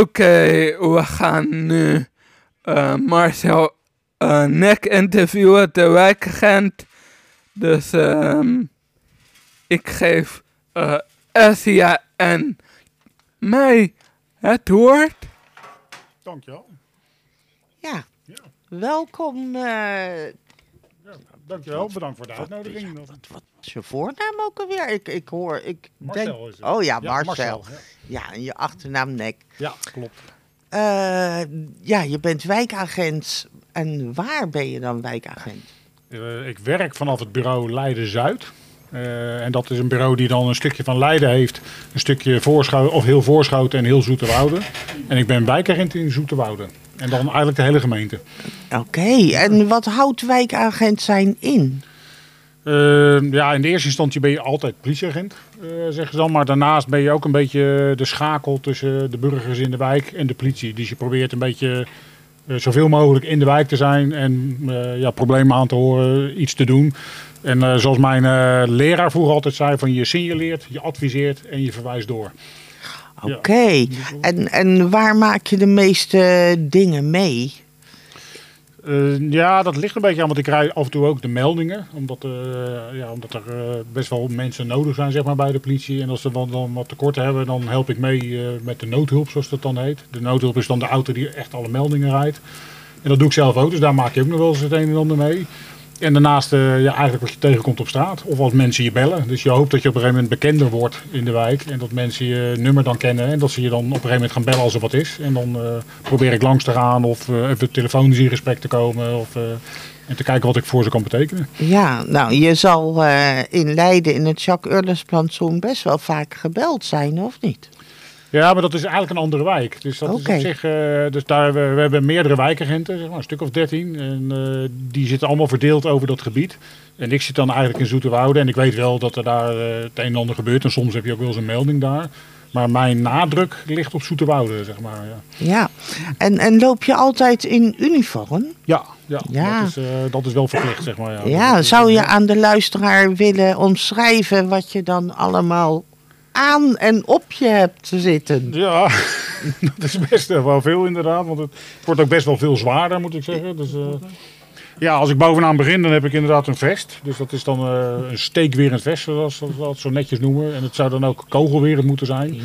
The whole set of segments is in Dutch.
Oké, we gaan nu eh, Marcel uh, Nek interviewen, de wijkagent. Dus ehm ik geef uh, Essia en mij het woord. Dankjewel. Ja, Ja. welkom. Dankjewel, bedankt voor de uitnodiging. wat, wat is je voornaam ook alweer? Ik, ik hoor, ik Marcel denk... is het. Oh ja, Ja, Marcel. Marcel, ja. en je achternaam Nek. Ja, klopt. Eh, ja, je bent wijkagent. En waar ben je dan wijkagent? Eh, ik werk vanaf het bureau Leiden-Zuid. Eh, en dat is een bureau die dan een stukje van Leiden heeft. Een stukje voorschoten, of heel voorschoten en heel Zoeterwoude. En ik ben wijkagent in Zoeterwoude. En dan eigenlijk de hele gemeente. Oké, en wat houdt wijkagent zijn in? Eh, ja, in de eerste instantie ben je altijd politieagent, eh, zeggen ze dan. Maar daarnaast ben je ook een beetje de schakel tussen de burgers in de wijk en de politie. Dus je probeert een beetje eh, zoveel mogelijk in de wijk te zijn en eh, ja, problemen aan te horen, iets te doen. En zoals mijn leraar vroeger altijd zei, van je signaleert, je adviseert en je verwijst door. Oké, en, en waar maak je de meeste dingen mee? Eh, ja, dat ligt een beetje aan, want ik krijg af en toe ook de meldingen. Omdat, eh, ja, omdat er eh, best wel mensen nodig zijn zeg maar, bij de politie. En als ze dan, dan wat tekorten hebben, dan help ik mee met de noodhulp, zoals dat dan heet. De noodhulp is dan de auto die echt alle meldingen rijdt. En dat doe ik zelf ook, dus daar maak je ook nog wel eens het een en ander mee. En daarnaast eh, ja, eigenlijk wat je tegenkomt op straat. Of als mensen je bellen. Dus je hoopt dat je op een gegeven moment bekender wordt in de wijk. En dat mensen je nummer dan kennen. En dat ze je dan op een gegeven moment gaan bellen als er wat is. En dan eh, probeer ik langs te gaan of eh, even telefonisch in gesprek te komen. Of, en te kijken wat ik voor ze kan betekenen. Ja, nou, je zal in Leiden in het Jacques Urles plantsoen best wel vaak gebeld zijn, of niet? Ja, maar dat is eigenlijk een andere wijk. Dus dat is op zich. eh, dus daar, we, we hebben meerdere wijkagenten, zeg maar, een stuk of dertien. En eh, die zitten allemaal verdeeld over dat gebied. En ik zit dan eigenlijk in Zoeterwoude. En ik weet wel dat er daar eh, het een en ander gebeurt. En soms heb je ook wel eens een melding daar. Maar mijn nadruk ligt op Zoeterwoude, zeg maar. Ja, Ja, en, en loop je altijd in uniform? ja, ja, Ja. Dat, is, eh, dat is wel verplicht, zeg maar. Ja, Ja, zou je aan de luisteraar willen omschrijven wat je dan allemaal aan en op je hebt zitten? Ja, dat is best eh, wel veel inderdaad. Want het wordt ook best wel veel zwaarder, moet ik zeggen. Dus, eh, ja, als ik bovenaan begin, dan heb ik inderdaad een vest. Dus dat is dan eh, een steekwerend vest, zoals we dat zo netjes noemen. En het zou dan ook kogelwerend moeten zijn. Ja.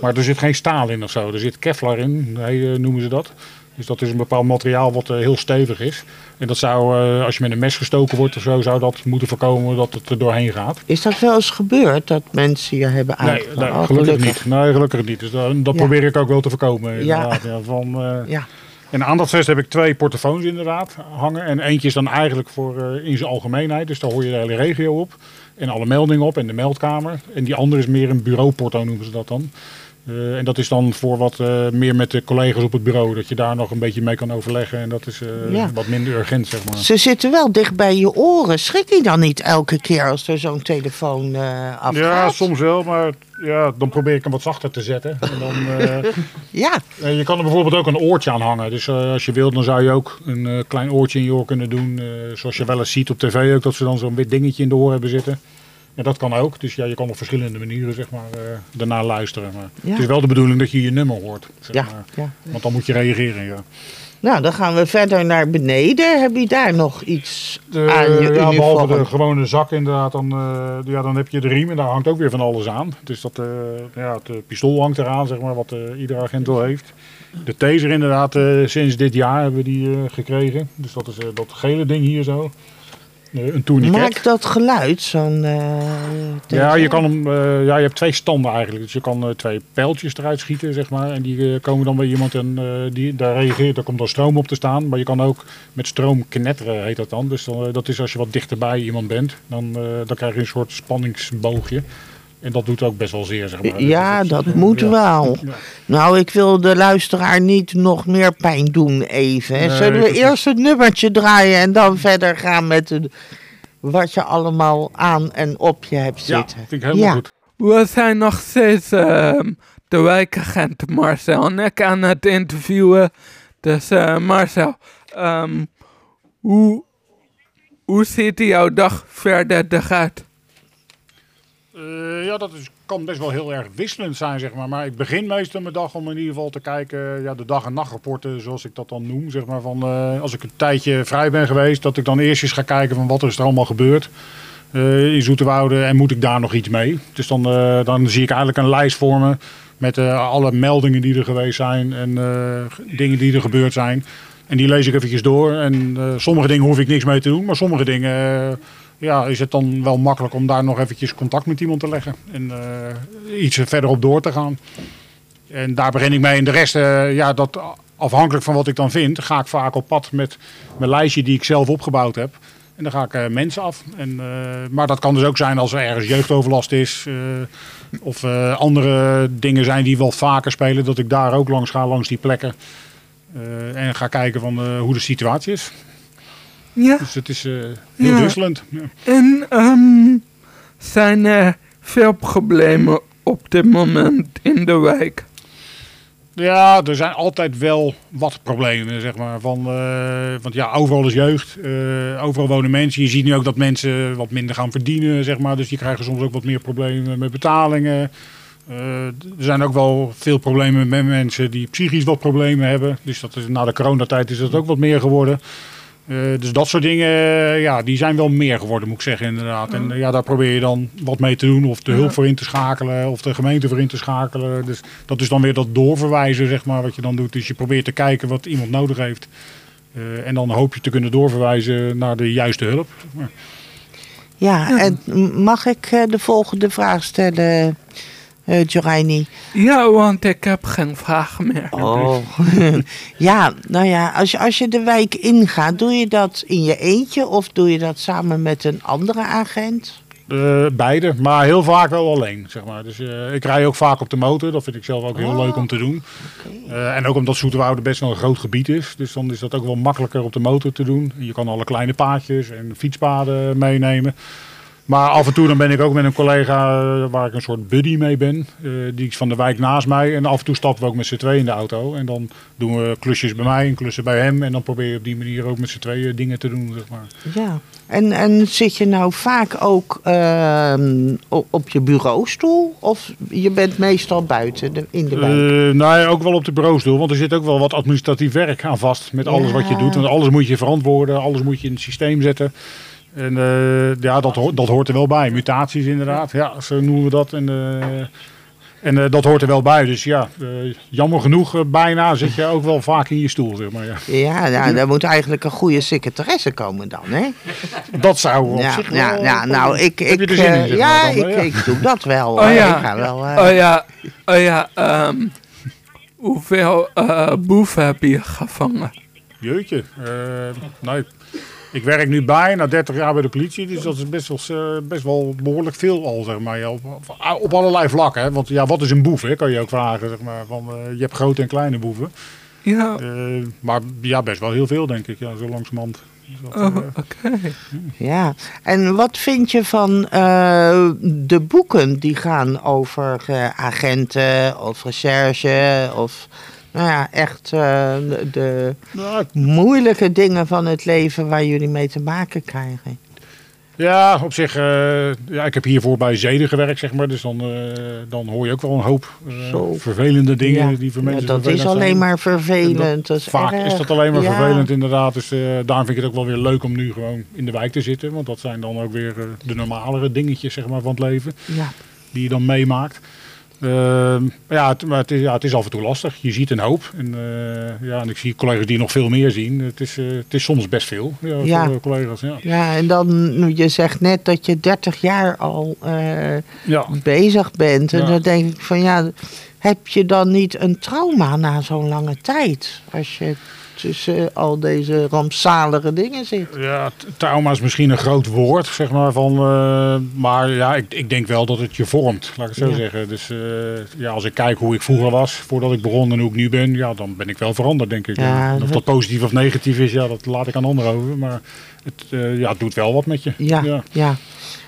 Maar er zit geen staal in of zo. Er zit Kevlar in, nee, noemen ze dat. Dus dat is een bepaald materiaal wat eh, heel stevig is. En dat zou, eh, als je met een mes gestoken wordt of zo, zou dat moeten voorkomen dat het er doorheen gaat. Is dat wel eens gebeurd dat mensen je hebben aangevallen? nee Oh, gelukkig niet. Nee, gelukkig niet. Dus dat, dat Ja. probeer ik ook wel te voorkomen. Inderdaad. Ja. van, eh, Ja, En aan dat vest heb ik twee portofoons inderdaad hangen. En eentje is dan eigenlijk voor in zijn algemeenheid. Dus daar hoor je de hele regio op. En alle meldingen op en de meldkamer. En die andere is meer een bureauporto noemen ze dat dan. Eh, en dat is dan voor wat eh, meer met de collega's op het bureau. Dat je daar nog een beetje mee kan overleggen. En dat is eh, Ja. wat minder urgent zeg maar. ze zitten wel dicht bij je oren. Schrik je dan niet elke keer als er zo'n telefoon afgaat? Ja, soms wel. Maar ja, dan probeer ik hem wat zachter te zetten. En dan... Ja, je kan er bijvoorbeeld ook een oortje aan hangen. Dus als je wilt, dan zou je ook een klein oortje in je oor kunnen doen. zoals je wel eens ziet op tv ook, dat ze dan zo'n wit dingetje in de oor hebben zitten. Ja, dat kan ook. Dus ja, je kan op verschillende manieren zeg maar, eh, daarna luisteren. Maar Ja. Het is wel de bedoeling dat je je nummer hoort. Zeg Ja, maar. ja. Want dan moet je reageren. Ja. Nou, dan gaan we verder naar beneden. Heb je daar nog iets De, aan je ja, behalve de gewone zak inderdaad, dan, eh, ja, dan heb je de riem en daar hangt ook weer van alles aan. Dus dat, eh, ja, het pistool hangt eraan, zeg maar, wat eh, ieder agent wel heeft. De taser inderdaad, sinds dit jaar hebben we die gekregen. Dus dat is dat gele ding hier zo. Eh, een tourniquet. Maakt dat geluid, zo'n... eh, Ja, je, kan hem, eh, ja, je hebt twee standen eigenlijk. Dus je kan twee pijltjes eruit schieten, zeg maar. En die komen dan bij iemand en die, daar reageert, daar komt dan stroom op te staan. Maar je kan ook met stroom knetteren, heet dat dan. Dus dan, dat is als je wat dichterbij iemand bent. Dan, dan krijg je een soort spanningsboogje. En dat doet ook best wel zeer, zeg maar. Ja, Dus dat moet ja. wel. Ja. Nou, ik wil de luisteraar niet nog meer pijn doen even. Nee, Zullen we eerst het nummertje draaien en dan verder gaan met de, wat je allemaal aan en op je hebt Ja, zitten? vind ik helemaal Ja. goed. We zijn nog steeds ehm, de wijkagent Marcel en ik aan het interviewen. Dus eh, Marcel, ehm, hoe, hoe ziet jouw dag verder eruit? Eh, ja, dat kan best wel heel erg wisselend zijn, zeg maar. Maar ik begin meestal mijn dag om in ieder geval te kijken, ja, de dag- en nachtrapporten, zoals ik dat dan noem. Zeg maar van, eh, als ik een tijdje vrij ben geweest, dat ik dan eerst eens ga kijken van wat is er allemaal gebeurd. eh, in Zoeterwoude en moet ik daar nog iets mee. Dus dan, dan zie ik eigenlijk een lijst voor me met alle meldingen die er geweest zijn en dingen die er gebeurd zijn. En die lees ik eventjes door. En sommige dingen hoef ik niks mee te doen, maar sommige dingen ja, is het dan wel makkelijk om daar nog eventjes contact met iemand te leggen. En eh, iets verderop door te gaan. En daar begin ik mee. En de rest, eh, ja, dat afhankelijk van wat ik dan vind, ga ik vaak op pad met mijn lijstje die ik zelf opgebouwd heb. En dan ga ik eh, mensen af. En, maar dat kan dus ook zijn als er ergens jeugdoverlast is. of andere dingen zijn die wel vaker spelen. Dat ik daar ook langs ga, langs die plekken. En ga kijken van hoe de situatie is. Ja. Dus het is eh, heel Ja. wisselend. Ja. En ehm, zijn er veel problemen op dit moment in de wijk? Ja, er zijn altijd wel wat problemen, zeg maar. Van, eh, want ja, overal is jeugd, eh, overal wonen mensen. Je ziet nu ook dat mensen wat minder gaan verdienen, zeg maar. Dus die krijgen soms ook wat meer problemen met betalingen. Er zijn ook wel veel problemen met mensen die psychisch wat problemen hebben. Dus dat is, na de coronatijd is dat ook wat meer geworden. Eh, dus dat soort dingen, eh, ja, die zijn wel meer geworden, moet ik zeggen, inderdaad. En eh, ja, daar probeer je dan wat mee te doen, of de hulp voor in te schakelen, of de gemeente voor in te schakelen. Dus dat is dan weer dat doorverwijzen, zeg maar, wat je dan doet. Dus je probeert te kijken wat iemand nodig heeft. Eh, en dan hoop je te kunnen doorverwijzen naar de juiste hulp. Ja, en mag ik eh, de volgende vraag stellen, eh Joraini? Ja, want ik heb geen vragen meer. Oh. ja, nou ja, als je, als je de wijk ingaat, doe je dat in je eentje of doe je dat samen met een andere agent? Eh, beide, maar heel vaak wel alleen, zeg maar. Dus eh, ik rij ook vaak op de motor. Dat vind ik zelf ook heel Oh. leuk om te doen. Eh, en ook omdat Zoeterwoude best wel een groot gebied is. Dus dan is dat ook wel makkelijker op de motor te doen. Je kan alle kleine paadjes en fietspaden meenemen. Maar af en toe dan ben ik ook met een collega eh, waar ik een soort buddy mee ben. eh, die is van de wijk naast mij. En af en toe stappen we ook met z'n tweeën in de auto. En dan doen we klusjes bij mij en klussen bij hem. En dan probeer je op die manier ook met z'n tweeën dingen te doen, zeg maar. Ja. En, en zit je nou vaak ook ehm, op, je bureaustoel of je bent meestal buiten de, in de wijk? Eh, nou ja, ook wel op de bureaustoel, want er zit ook wel wat administratief werk aan vast met alles wat je doet. Want alles moet je verantwoorden, alles moet je in het systeem zetten. En eh, ja, dat, hoort- dat hoort er wel bij. Mutaties inderdaad, ja, zo noemen we dat. En, eh, en eh, dat hoort er wel bij. Dus ja, eh, jammer genoeg bijna zit je ook wel vaak in je stoel, zeg maar. Ja. Ja, nou, daar moet eigenlijk een goede secretaresse komen dan, hè? Dat zou op Ja, zich ja, wel... ja, nou, ik, Heb je ik, zin in, zeg ja, maar dan, ik, doe dat wel. Oh ja. Ik ga wel, eh, Oh ja, oh ja, ehm, hoeveel eh boeven heb je gevangen? Jeetje. eh, nou, ik- werk nu bijna 30 jaar bij de politie, dus dat is best wel, eh, best wel behoorlijk veel al, zeg maar. Ja, op, op, allerlei vlakken, hè. Want ja, wat is een boef, hè, kan je ook vragen, zeg maar. Van, eh, je hebt grote en kleine boeven. Ja, Eh, maar ja, best wel heel veel, denk ik, ja, zo langzamerhand. Dus oh, eh, oké. ja. En wat vind je van eh, de boeken die gaan over eh, agenten of recherche of nou ja, echt eh, de, de nou, moeilijke dingen van het leven waar jullie mee te maken krijgen? ja, op zich, eh, ja, ik heb hiervoor bij Zeden gewerkt, zeg maar. Dus dan, eh, dan hoor je ook wel een hoop vervelende dingen Ja. die voor Ja, mensen dat is alleen zijn. maar vervelend. Dat is Vaak erg. is dat alleen maar Ja. vervelend inderdaad. Dus daarom vind ik het ook wel weer leuk om nu gewoon in de wijk te zitten. Want dat zijn dan ook weer de normalere dingetjes zeg maar, van het leven. Ja. Die je dan meemaakt. Ehm, ja, het, maar het is, ja, het is af en toe lastig. Je ziet een hoop. En, eh, ja, en ik zie collega's die nog veel meer zien. Het is, eh, het is soms best veel. Ja, Ja. voor, collega's. Ja. ja, en dan, je zegt net dat je 30 jaar al eh, Ja. bezig bent. En dan denk ik van ja, heb je dan niet een trauma na zo'n lange tijd? Als je tussen al deze rampzalige dingen zit. Ja, trauma is misschien een groot woord, zeg maar. Van, eh, maar ja, ik, ik denk wel dat het je vormt, laat ik het zo Ja. zeggen. Dus eh, ja, als ik kijk hoe ik vroeger was, voordat ik begon en hoe ik nu ben, ja, dan ben ik wel veranderd, denk ik. Ja, of dat- positief of negatief is, ja, dat laat ik aan anderen over. Maar het, eh, ja, het doet wel wat met je. Ja, ja.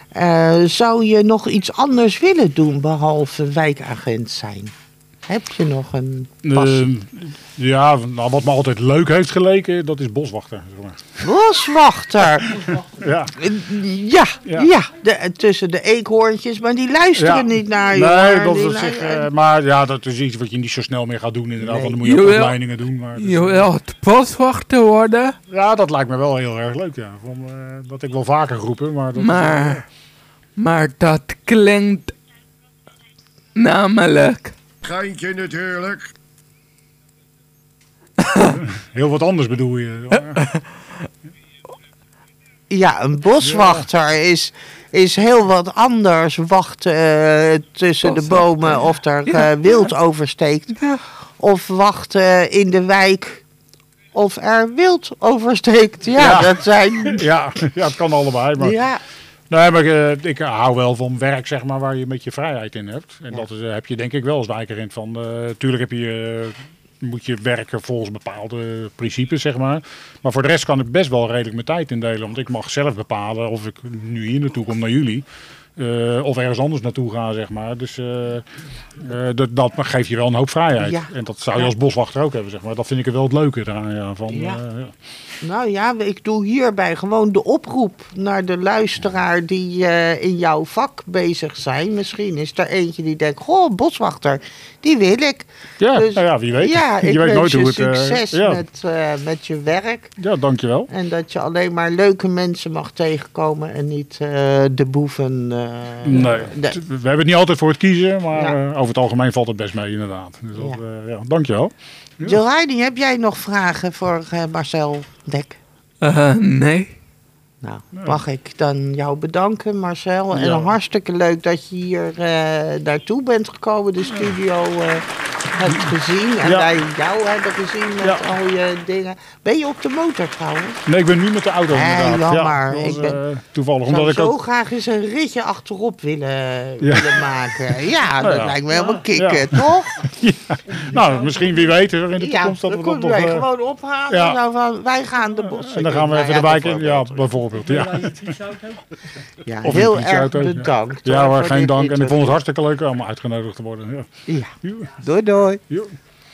Eh, zou je nog iets anders willen doen behalve wijkagent zijn? Heb je nog een? Eh, ja, nou, wat me altijd leuk heeft geleken, dat is boswachter. Zeg maar. Boswachter. Ja. Ja, ja. Ja. de, tussen de eekhoorntjes, maar die luisteren Ja. niet naar je. Nee, dat is zich, eh, maar ja, dat is iets wat je niet zo snel meer gaat doen inderdaad. Nee. Want dan moet je ook opleidingen doen. Maar dus, Je wilt boswachter worden, ja, dat lijkt me wel heel erg leuk. Ja. Van, eh, dat ik wel vaker roepen, maar dat is, maar, maar dat klinkt namelijk Geintje natuurlijk. eh, heel wat anders bedoel je. Ja, een boswachter is, is heel wat anders. Wachten eh, tussen de bomen of er Ja. eh, wild oversteekt. Ja. Of wachten in de wijk of er wild oversteekt. Ja, Ja. dat zijn... ja, ja, het kan allebei. Maar, Ja, nee, maar eh, ik hou wel van werk zeg maar, waar je een beetje vrijheid in hebt. En Ja. dat is, eh, heb je denk ik wel als wijkerint van. eh tuurlijk heb je, moet je werken volgens bepaalde principes, zeg maar. Maar voor de rest kan ik best wel redelijk mijn tijd indelen. Want ik mag zelf bepalen of ik nu hier naartoe kom naar jullie. of ergens anders naartoe ga, zeg maar. Dus dat, dat geeft je wel een hoop vrijheid. Ja. En dat zou je als boswachter ook hebben, zeg maar. Dat vind ik er wel het leuke eraan. Ja, van, Ja. Ja. nou ja, ik doe hierbij gewoon de oproep naar de luisteraar die eh, in jouw vak bezig zijn. Misschien is er eentje die denkt, goh, boswachter, die wil ik. Ja, Dus- nou ja, wie weet. Ja, ik je weet wens nooit je hoe het... eh, succes ja. met, eh, met je werk. ja, dankjewel. En dat je alleen maar leuke mensen mag tegenkomen en niet de boeven. Nee, de- we hebben het niet altijd voor het kiezen, maar Ja. over het algemeen valt het best mee inderdaad. Dus dat, Ja. ja, dankjewel. Jill Heidi, heb jij nog vragen voor Marcel Dek? eh, nee. Nou, mag ik dan jou bedanken, Marcel. En Ja. hartstikke leuk dat je hier eh, naartoe bent gekomen, de studio eh, hebt gezien. En Ja. wij jou hebben gezien met Ja. al je dingen. Ben je op de motor trouwens? Nee, ik ben nu met de auto Eh, inderdaad. jammer. Ja, dat was, Ik ben- eh, toevallig, Ik omdat zou ik zo ook... graag eens een ritje achterop willen, willen maken. Ja, dat ja. lijkt me helemaal Ja. kicken, toch? Nou, misschien wie weet er in de Ja, toekomst dat dan we dat kunnen nog... wij eh, gewoon ophalen. ja. Nou, van, wij gaan de bossen en dan gaan we even Nou de wijk in. Ja, bijvoorbeeld. Ja, heel erg bedankt. ja geen dank. En ik vond het hartstikke leuk om uitgenodigd te worden. Ja. Ja, doei doei. Jo.